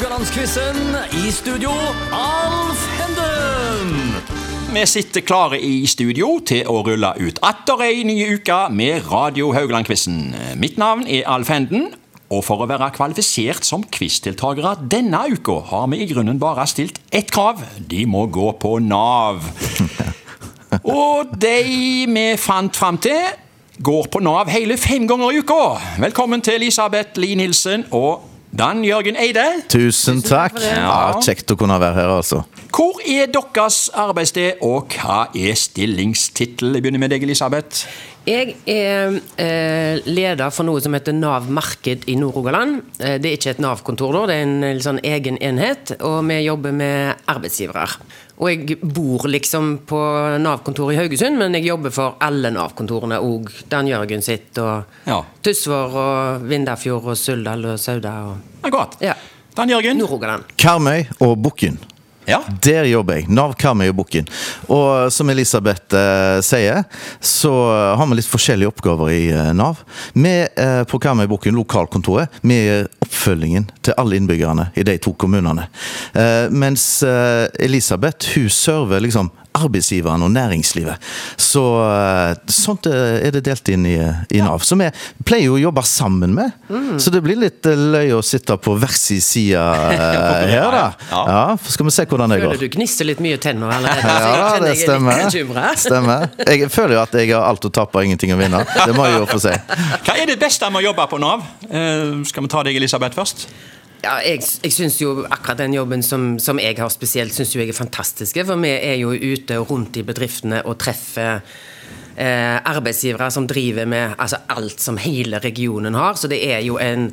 Haugalandsquizen. I studio, Alf Henden. Vi sitter klare i studio til å rulle ut atter ei ny uke med Radio Haugland-quizen. Mitt navn er Alf Henden, og for å være kvalifisert som quizdeltakere denne uka har vi i grunnen bare stilt ett krav. De må gå på Nav. Og de vi fant fram til, går på Nav hele fem ganger i uka. Velkommen til Elisabeth Lie Nilsen og Dan Jørgen Eide. Tusen takk. Ja, Kjekt å kunne være her, altså. Hvor er deres arbeidssted, og hva er stillingstittelen? Jeg begynner med deg, Elisabeth. Jeg er eh, leder for noe som heter Nav Marked i Nord-Rogaland. Eh, det er ikke et Nav-kontor, da, det er en sånn egen enhet. Og vi jobber med arbeidsgivere. Og jeg bor liksom på Nav-kontoret i Haugesund, men jeg jobber for alle Nav-kontorene òg. Dan Jørgen sitt, og Ja. Tysvær og Vindafjord og Suldal og Sauda og Akkurat. Ja. Dan Jørgen. Nord-Rogaland. Karmøy og Bukken. Ja. Der jobber jeg. Nav Karmøy og Bukken. Og som Elisabeth eh, sier, så har vi litt forskjellige oppgaver i eh, Nav. Vi eh, på Karmøy Bukken, lokalkontoret, vi er oppfølgingen til alle innbyggerne i de to kommunene. Eh, mens eh, Elisabeth, hun server liksom arbeidsgiveren og næringslivet. Så eh, sånt eh, er det delt inn i, i Nav. Så vi pleier jo å jobbe sammen med. Så det blir litt løy løye å sitte på hver sin side eh, her, da. Ja. Ja, skal vi se hvordan det går. Føler du gnister litt mye tenner allerede? Ja, jeg det er stemmer. litt stemmer. Jeg føler jo at jeg har alt å tape og ingenting å vinne. Det må jeg jo få si. Hva er det beste med å jobbe på Nav? Eh, skal vi ta deg, Elisabeth, først? Ja, jeg, jeg synes jo akkurat den jobben som, som jeg har spesielt, syns jeg er fantastisk. For vi er jo ute og rundt i bedriftene og treffer eh, arbeidsgivere som driver med altså, alt som hele regionen har. Så det er jo en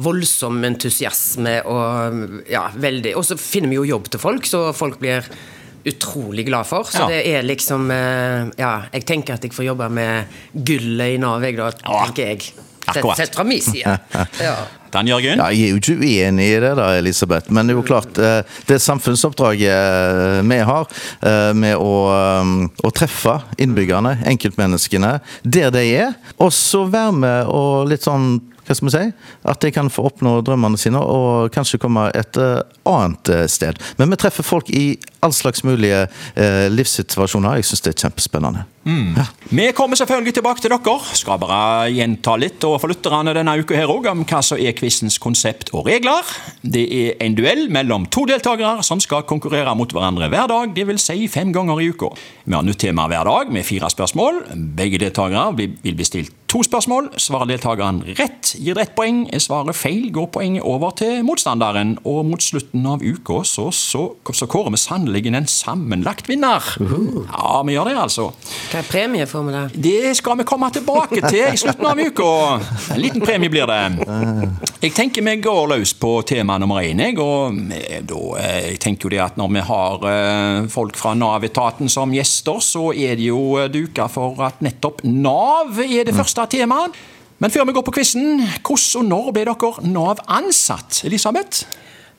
voldsom entusiasme og ja, veldig Og så finner vi jo jobb til folk, så folk blir utrolig glad for. Så Ja. det er liksom eh, Ja, jeg tenker at jeg får jobbe med gullet i Nav, jeg, da, tenker jeg. Sett, akkurat. sett fra min side. Ja. Dan Jørgen? Ja, jeg er jo ikke uenig i det, da, Elisabeth. Men det er jo klart, eh, det samfunnsoppdraget eh, vi har eh, med å, å treffe innbyggerne, enkeltmenneskene, der de er, og så være med og litt sånn hva skal vi si? At de kan få oppnå drømmene sine og kanskje komme et annet sted. Men vi treffer folk i all slags mulige livssituasjoner. Jeg syns det er kjempespennende. Vi kommer selvfølgelig tilbake til dere. Skal bare gjenta litt og for lytterne denne uka her også, om hva som er quizens konsept og regler. Det er en duell mellom to deltakere som skal konkurrere mot hverandre hver dag, dvs. Si fem ganger i uka. Vi har nytt tema hver dag med fire spørsmål. Begge deltakere vil bli stilt to spørsmål. Svarer deltakeren rett, gir ett poeng. Er svaret feil, går poenget over til motstanderen. Og mot slutten av uka så, så, så kårer vi sannelig en sammenlagt vinner. Ja, vi gjør det, altså. Hva premie får vi det? Det skal vi komme tilbake til i slutten av uka. En liten premie blir det. Jeg tenker vi går løs på tema nummer én. jeg, og da, eh, jeg tenker jo det at Når vi har eh, folk fra Nav-etaten som gjester, så er det jo eh, duka for at nettopp Nav er det første temaet. Men før vi går på quizen, hvordan og når ble dere Nav-ansatt? Elisabeth?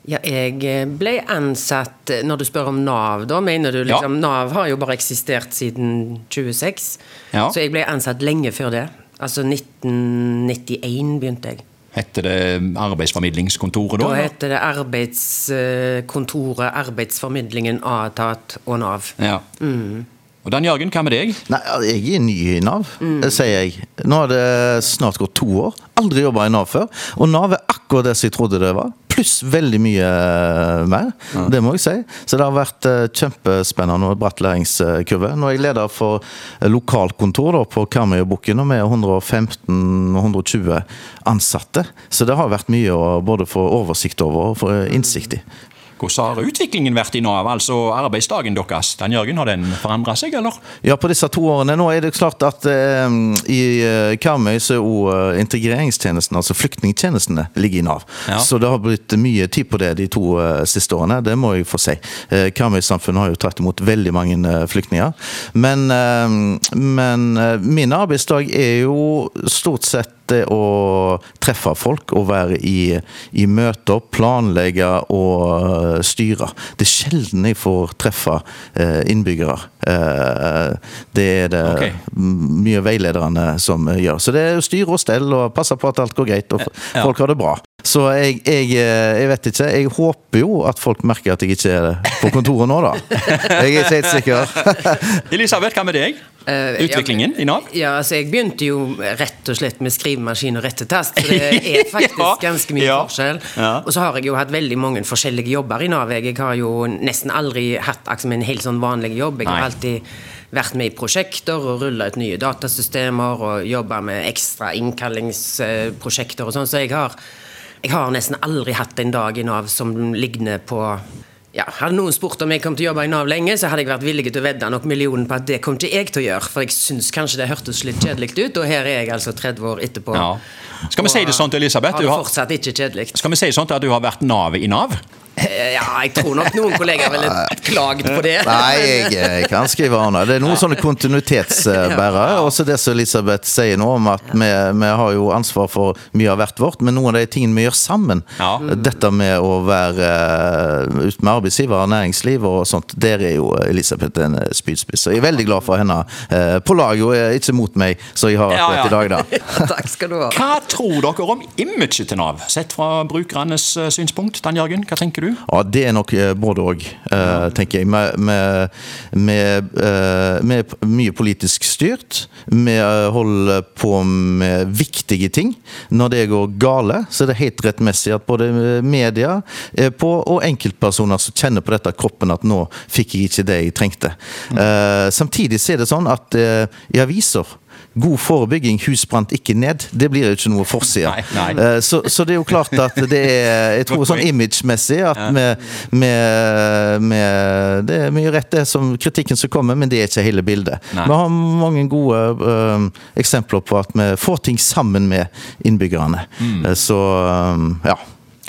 Ja, jeg eh, ble ansatt eh, Når du spør om Nav, da mener du liksom Nav har jo bare eksistert siden 26. Ja. Så jeg ble ansatt lenge før det. Altså 1991 begynte jeg. Heter det Arbeidsformidlingskontoret da? Da heter det Arbeidskontoret, Arbeidsformidlingen, Atat og Nav. Ja. Og Dan Jørgen, hva med deg? Nei, jeg er ny i Nav, det sier jeg. Nå har det snart gått to år. Aldri jobba i Nav før. Og Nav er akkurat det som jeg trodde det var. Pluss veldig mye mer. mer. Det må jeg si. Så det har vært eh, kjempespennende og bratt læringskurve. Nå er jeg leder for eh, lokalkontor da, på Karmøy og vi er 115-120 ansatte. Så det har vært mye å både få oversikt over og få eh, innsikt i. Hvordan har utviklingen vært i Nav, altså arbeidsdagen deres? Dan Jørgen, har den forandra seg, eller? Ja, på disse to årene. Nå er det klart at eh, i eh, Karmøy så er òg eh, integreringstjenesten, altså flyktningtjenestene, ligger i Nav. Ja. Så det har blitt mye tid på det de to eh, siste årene, det må jeg få si. Eh, Karmøy-samfunnet har jo tatt imot veldig mange eh, flyktninger. Men, men min arbeidsdag er jo stort sett det å treffe folk og være i, i møter, planlegge og eh, styre. Det er sjelden jeg får treffe eh, innbyggere. Eh, det er det okay. mye veilederne som gjør. Så det er å styre og stell og passe på at alt går greit og folk har det bra. Så jeg, jeg, jeg vet ikke. Jeg håper jo at folk merker at jeg ikke er på kontoret nå, da. Jeg er ikke helt sikker. Elisabeth, hva med deg? Eh, Utviklingen i Nav? Ja, altså Jeg begynte jo rett og slett med skrivemaskin og rettetast. Så det er faktisk Ja, ganske mye ja, forskjell. ja. Og så har jeg jo hatt veldig mange forskjellige jobber i Nav. Jeg har jo nesten aldri hatt liksom, en helt sånn vanlig jobb. Jeg Nei. har alltid vært med i prosjekter og rulla ut nye datasystemer og jobba med ekstra innkallingsprosjekter og sånn. Så jeg har, jeg har nesten aldri hatt en dag i Nav som ligner på ja, Hadde noen spurt om jeg kom til å jobbe i Nav lenge, så hadde jeg vært villig til å vedde nok millionen på at det kom ikke jeg til å gjøre. For jeg syns kanskje det hørtes litt kjedelig ut, og her er jeg altså 30 år etterpå. Ja. Skal vi si det sånn til Elisabeth? Har Du det har, fortsatt ikke kjedelig. skal vi si det sånn til at du har vært navet i Nav? Eh, Ja, jeg tror nok noen kollegaer ville klaget på det. Nei, jeg, jeg kan skrive under. Det er noen sånne kontinuitetsbærere. Også det som Elisabeth sier nå, om at vi, vi har jo ansvar for mye av hvert vårt, men noen av de tingene vi gjør sammen, Ja. dette med å være ut ute med arbeidsgiver, næringsliv og sånt, der er jo Elisabeth en eh, spydspiss. Så jeg er veldig glad for henne eh, på laget, og ikke mot meg, så jeg har Ja, det ja. i dag, da. Takk skal du ha. Hva tror dere om imaget til Nav, sett fra brukernes eh, synspunkt? Dan Jørgen, hva tenker du? Ja, det er nok eh, både òg, tenker jeg. Med, med, med, eh, med mye politisk styrt. Vi eh, holder på med viktige ting. Når det går gale, så er det helt rettmessig at både media eh, på, og enkeltpersoner som kjenner på dette kroppen at nå fikk jeg ikke det jeg trengte. Mm. samtidig så er det sånn at eh, i aviser God forebygging, hus brant ikke ned. Det blir jo ikke noe forside. Eh, Så, så det er jo klart at det er Jeg tror sånn imagemessig at vi, med, med, Det er mye rett det som kritikken som kommer, men det er ikke hele bildet. Nei. Vi har mange gode eh, eksempler på at vi får ting sammen med innbyggerne. Mm. Eh, Så eh, ja.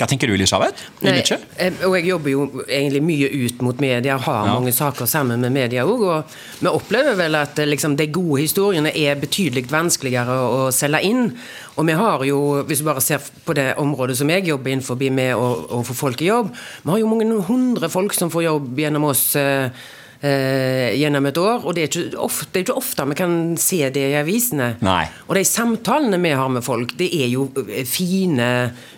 Hva tenker du, Elisabeth? Nei, eh, og jeg jobber jo egentlig mye ut mot media, har Ja. mange saker sammen med media òg. Og vi opplever vel at eh, liksom, de gode historiene er betydelig vanskeligere å selge inn. Og vi har jo, hvis du bare ser på det området som jeg jobber innenfor med å, å få folk i jobb, vi har jo mange hundre folk som får jobb gjennom oss. eh, eh, gjennom et år, og det er, ikke ofte, det er ikke ofte vi kan se det i avisene. Nei. Og de samtalene vi har med folk, det er jo eh, fine,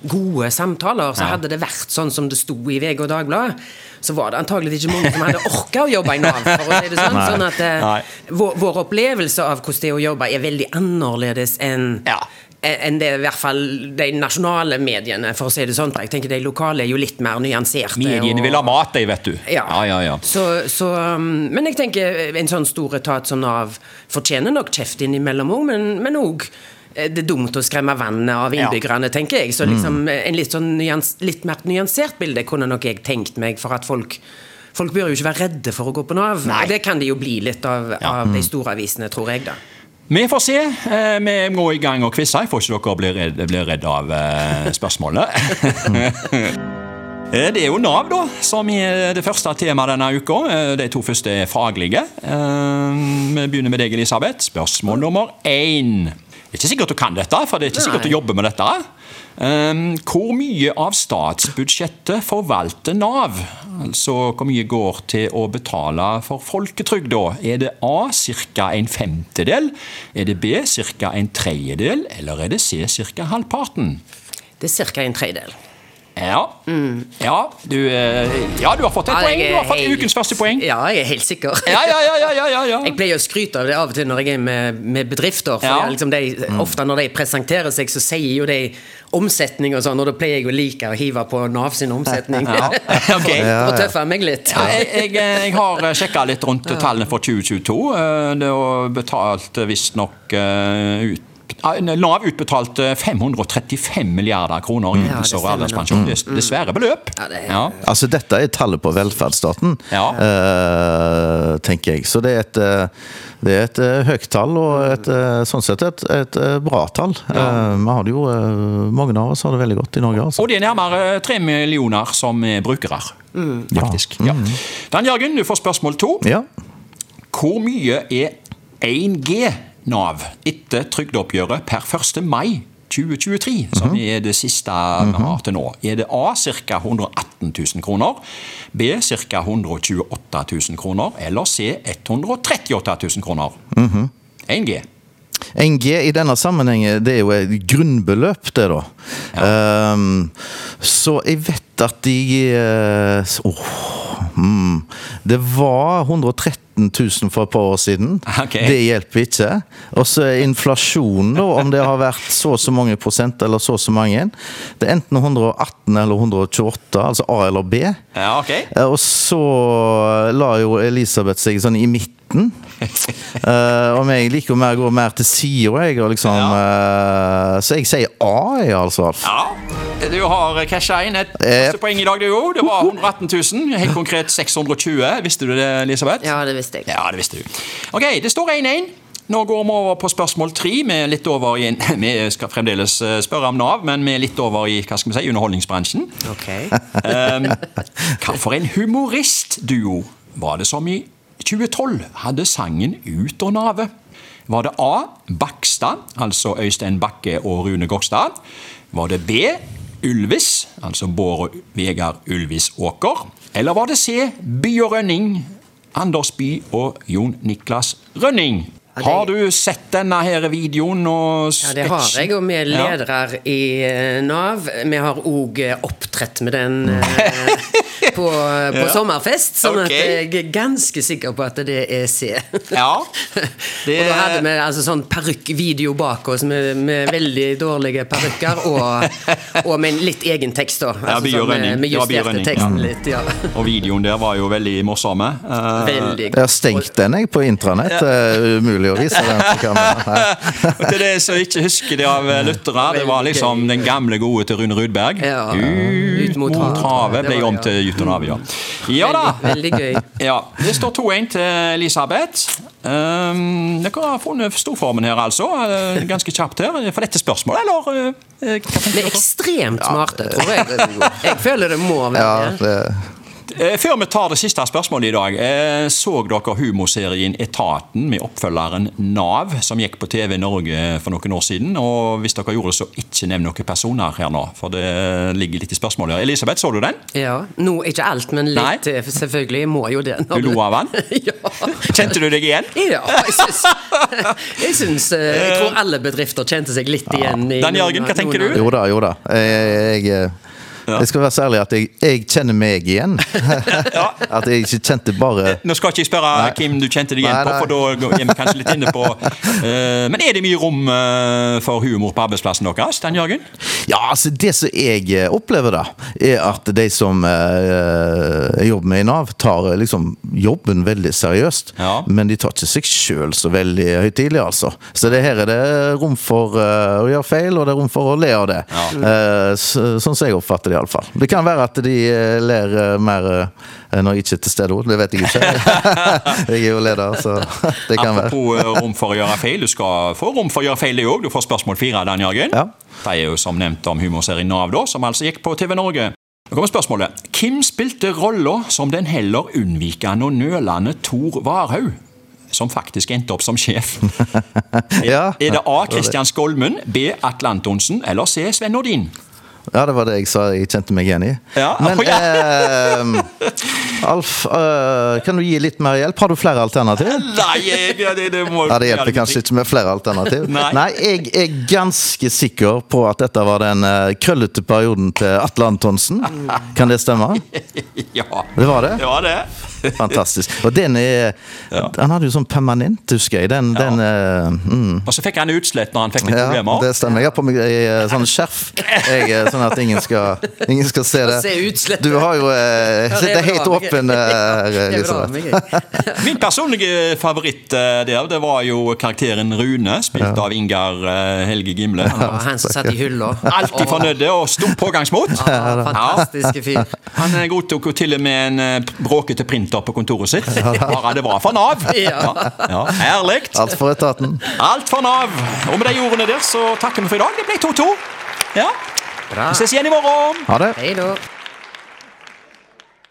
gode samtaler. Så Ja. hadde det vært sånn som det sto i VG og Dagbladet, så var det antagelig ikke mange som hadde orka å jobbe i Nav. for å si det sånn. Nei. sånn at eh, vår, vår opplevelse av hvordan det er å jobbe, er veldig annerledes enn Ja. Enn det i hvert fall de nasjonale mediene, for å si det sånn. Jeg tenker De lokale er jo litt mer nyanserte. Mediene og- vil ha mat, de, vet du. ja. ja, ja. ja. Så, så, um, men jeg tenker en sånn stor etat som Nav fortjener nok kjeft innimellom òg, men, men òg det er dumt å skremme vannet av Ja. innbyggerne, tenker jeg. Så liksom, en litt, sånn nyans, litt mer nyansert bilde kunne nok jeg tenkt meg, for at folk Folk bør jo ikke være redde for å gå på Nav. Nei. Det kan de jo bli litt av, Ja. av de store avisene, tror jeg, da. Vi får se. Eh, Vi må i gang og quize. Jeg får ikke dere bli redd, blir redde av spørsmålene. spørsmålet. Eh, Det er jo Nav, da, som er det første temaet denne uka. Eh, De to første er faglige. Eh, Vi begynner med deg, Elisabeth. Spørsmål nummer én. Det er ikke sikkert du kan dette, for det er ikke sikkert du jobber med dette. Um, Hvor mye av statsbudsjettet forvalter Nav? Altså hvor mye går til å betale for folketrygd, da? Er det A ca. en femtedel? Er det B ca. en tredjedel? Eller er det C ca. halvparten? Det er ca. en tredjedel. Ja. ja, du, eh, ja, du har fått et Ja, poeng. Du har fått helt- ukens første poeng. Ja, jeg er helt sikker. Ja, ja, ja, ja, ja, ja, ja. Jeg pleier å skryte av det av og til når jeg er med, med bedrifter. For Ja. jeg, liksom de, Ofte når de presenterer seg, så sier jo de omsetning og sånn, og da pleier jeg å like å hive på Nav sin omsetning. Ja, ok. for å tøffe meg litt. Ja, jeg, jeg, jeg har sjekka litt rundt tallene for 2022. Eh, Det er betalt visstnok ut Nav utbetalte 535 milliarder kroner i Ja, ytelser og alderspensjon. Er- er svære beløp. Ja, det er- Ja. Altså, dette er tallet på velferdsstaten, Ja. uh, tenker jeg. Så det er et, eh, det er et eh, høyt tall, og et, sånn sett et, et bra tall. Eh, vi har det jo, Mange av oss har det veldig godt i Norge. altså. Og det er nærmere tre millioner som er brukere. Faktisk. Ja. Dan Jørgen, du får spørsmål to. Ja. Hvor mye er 1G Nav etter trygdeoppgjøret per 1. mai 2023, som er det siste vi har til nå? Er det A ca. 118 000 kroner, B ca. 128 000 kroner, eller C 138 000 kroner? 1G. 1G i denne sammenhengen, det er jo et grunnbeløp, det, da. Ehm, så jeg vet at de uh, oh, mm, Det var 113 000 for et par år siden. Okay. Det hjelper ikke. Og så er inflasjonen, da, om det har vært så og så mange prosent eller så og så mange. Det er enten 118 eller 128, altså A eller B. Ja, ok. Eh, Og så la jo Elisabeth seg sånn i midten. uh, og jeg liker å gå mer til sida, jeg. Liksom, uh, så jeg sier A, jeg, altså. Ja, du har casha inn et Eh. poeng i dag, du òg. Det var 118 000. Helt konkret 620. Visste du det, Elisabeth? Ja, det visste jeg. Ja, det visste du. Ok, det står 1-1. Nå går vi over på spørsmål tre. Vi, litt over i vi skal fremdeles eh, spørre om Nav, men vi er litt over i hva skal vi si, underholdningsbransjen. Ok. Um, hva for en humoristduo var det som i 2012 hadde sangen Ut og Nave? Var det A. Bakstad, altså Øystein Bakke og Rune Gokstad? Var det B. Ylvis, altså Bård og Vegard Ulvis Åker? Eller var det C. By og Rønning, Anders By og Jon Niklas Rønning? Ja, det- Har du sett denne her videoen og Ja, det har jeg, og vi er Ja. ledere i eh, Nav. Vi har òg opptrådt med den eh, på, på sommerfest, sånn okay. at jeg er ganske sikker på at det er C. Ja, det- og da hadde vi altså sånn parykkvideo bak oss med, med veldig dårlige parykker, og, og med en litt egen tekst, da. Ja, vi, og sånn, med, Vi var By og justerte ja, teksten ja. litt, ja. Og videoen der var jo veldig morsomme. Uh... Veldig Jeg har stengt den jeg på intranett. Er umulig å vise den på kamera. Til det som ikke husker det av eh, lyttere, det var liksom den gamle gode til Rune Rudberg. Ja. Ut mot havet ble om til Og Nave, ja. Ja da. Veldig, veldig gøy. Ja, Det står 2-1 til Elisabeth. Um, dere har funnet storformen her, altså. Eh, Ganske kjapt her. For dette spørsmålet, eller? eh, Vi er ekstremt smarte, tror jeg. Jeg føler det må være Ja, det. Eh, Før vi tar det siste spørsmålet i dag, eh, så dere humorserien Etaten med oppfølgeren Nav, som gikk på TV Norge for noen år siden? Og hvis dere gjorde det, så ikke nevn noen personer her nå, for det ligger litt i spørsmålet. her. Elisabeth, så du den? Ja, no, Ikke alt, men litt. Nei. eh, Selvfølgelig. Jeg må jo det. Du lo av den? ja. Kjente du deg igjen? Ja, jeg syns Jeg, syns, jeg tror alle bedrifter kjente seg litt igjen. Ja. Dan Jørgen, hva tenker du? jo da, jo da. Jeg, jeg, jeg skal være særlig at jeg, jeg kjenner meg igjen. At jeg ikke kjente bare Nå skal ikke jeg spørre Nei. hvem du kjente deg igjen Nei, på, for da går- er vi kanskje litt inne på uh, Men er det mye rom uh, for humor på arbeidsplassen deres, Dan Jørgen? Ja, altså Det som jeg eh, opplever, da, er at de som uh, jeg jobber med i Nav, tar liksom jobben veldig seriøst. Ja. Men de tar ikke seg sjøl så veldig høytidelig, altså. Så det her er det rom for å gjøre feil, og det er rom for å le av det. Så, sånn som jeg oppfatter det, iallfall. Det kan være at de eh, ler eh, mer eh, når jeg ikke er til stede, det vet jeg ikke. jeg er jo leder, så det kan være. Apropos rom for å gjøre feil. Du skal få rom for å gjøre feil, det òg. Du får spørsmål fire, Dan Jørgen. Ja. Det er jo som nevnt om humorserien Nav, da, som altså gikk på TV Norge. Nå kommer spørsmålet. Hvem spilte rolla som den heller unnvikende og nølende Tor Warhaug? Som faktisk endte opp som sjef. Ja. Er det A. Kristian Skolmen, B. Atle Antonsen eller C. Sven Nordin? Ja, det var det jeg sa jeg kjente meg igjen i. Ja, Men ja. eh, Alf, eh, kan du gi litt mer hjelp? Har du flere alternativ? Nei, jeg, det, det må Ja, Det hjelper kanskje ikke med flere alternativ. Nei. jeg er ganske sikker på at dette var den eh, krøllete perioden til Atle Antonsen. Kan det stemme? Ja, Det var det? det var det. Fantastisk. Og den er Han hadde jo sånn permanent, husker jeg. Den, den eh, mm. Og så fikk han utslett når han fikk litt Ja, problemer. det stemmer. Jeg har på meg eh, sånn skjerf, jeg, sånn at ingen skal, ingen skal se det. Se utslett. Du har jo eh, er helt åpen, eh, Elisabeth. Min personlige favoritt eh, der, det var jo karakteren Rune, spilt av Ingar eh, Helge Gimle. Han som satt i hylla. Alltid fornøyd og stor pågangsmot. Fantastiske fyr. Han eh, godtok jo til og med en eh, bråkete printer på kontoret sitt. Bare det var for Nav. Ja. ja Ærlig. Alt for etaten. Alt for Nav. Og med de ordene der så takker vi for i dag. Det ble 2-2. Ja. Bra. Vi ses igjen i morgen. Ha det. Hei.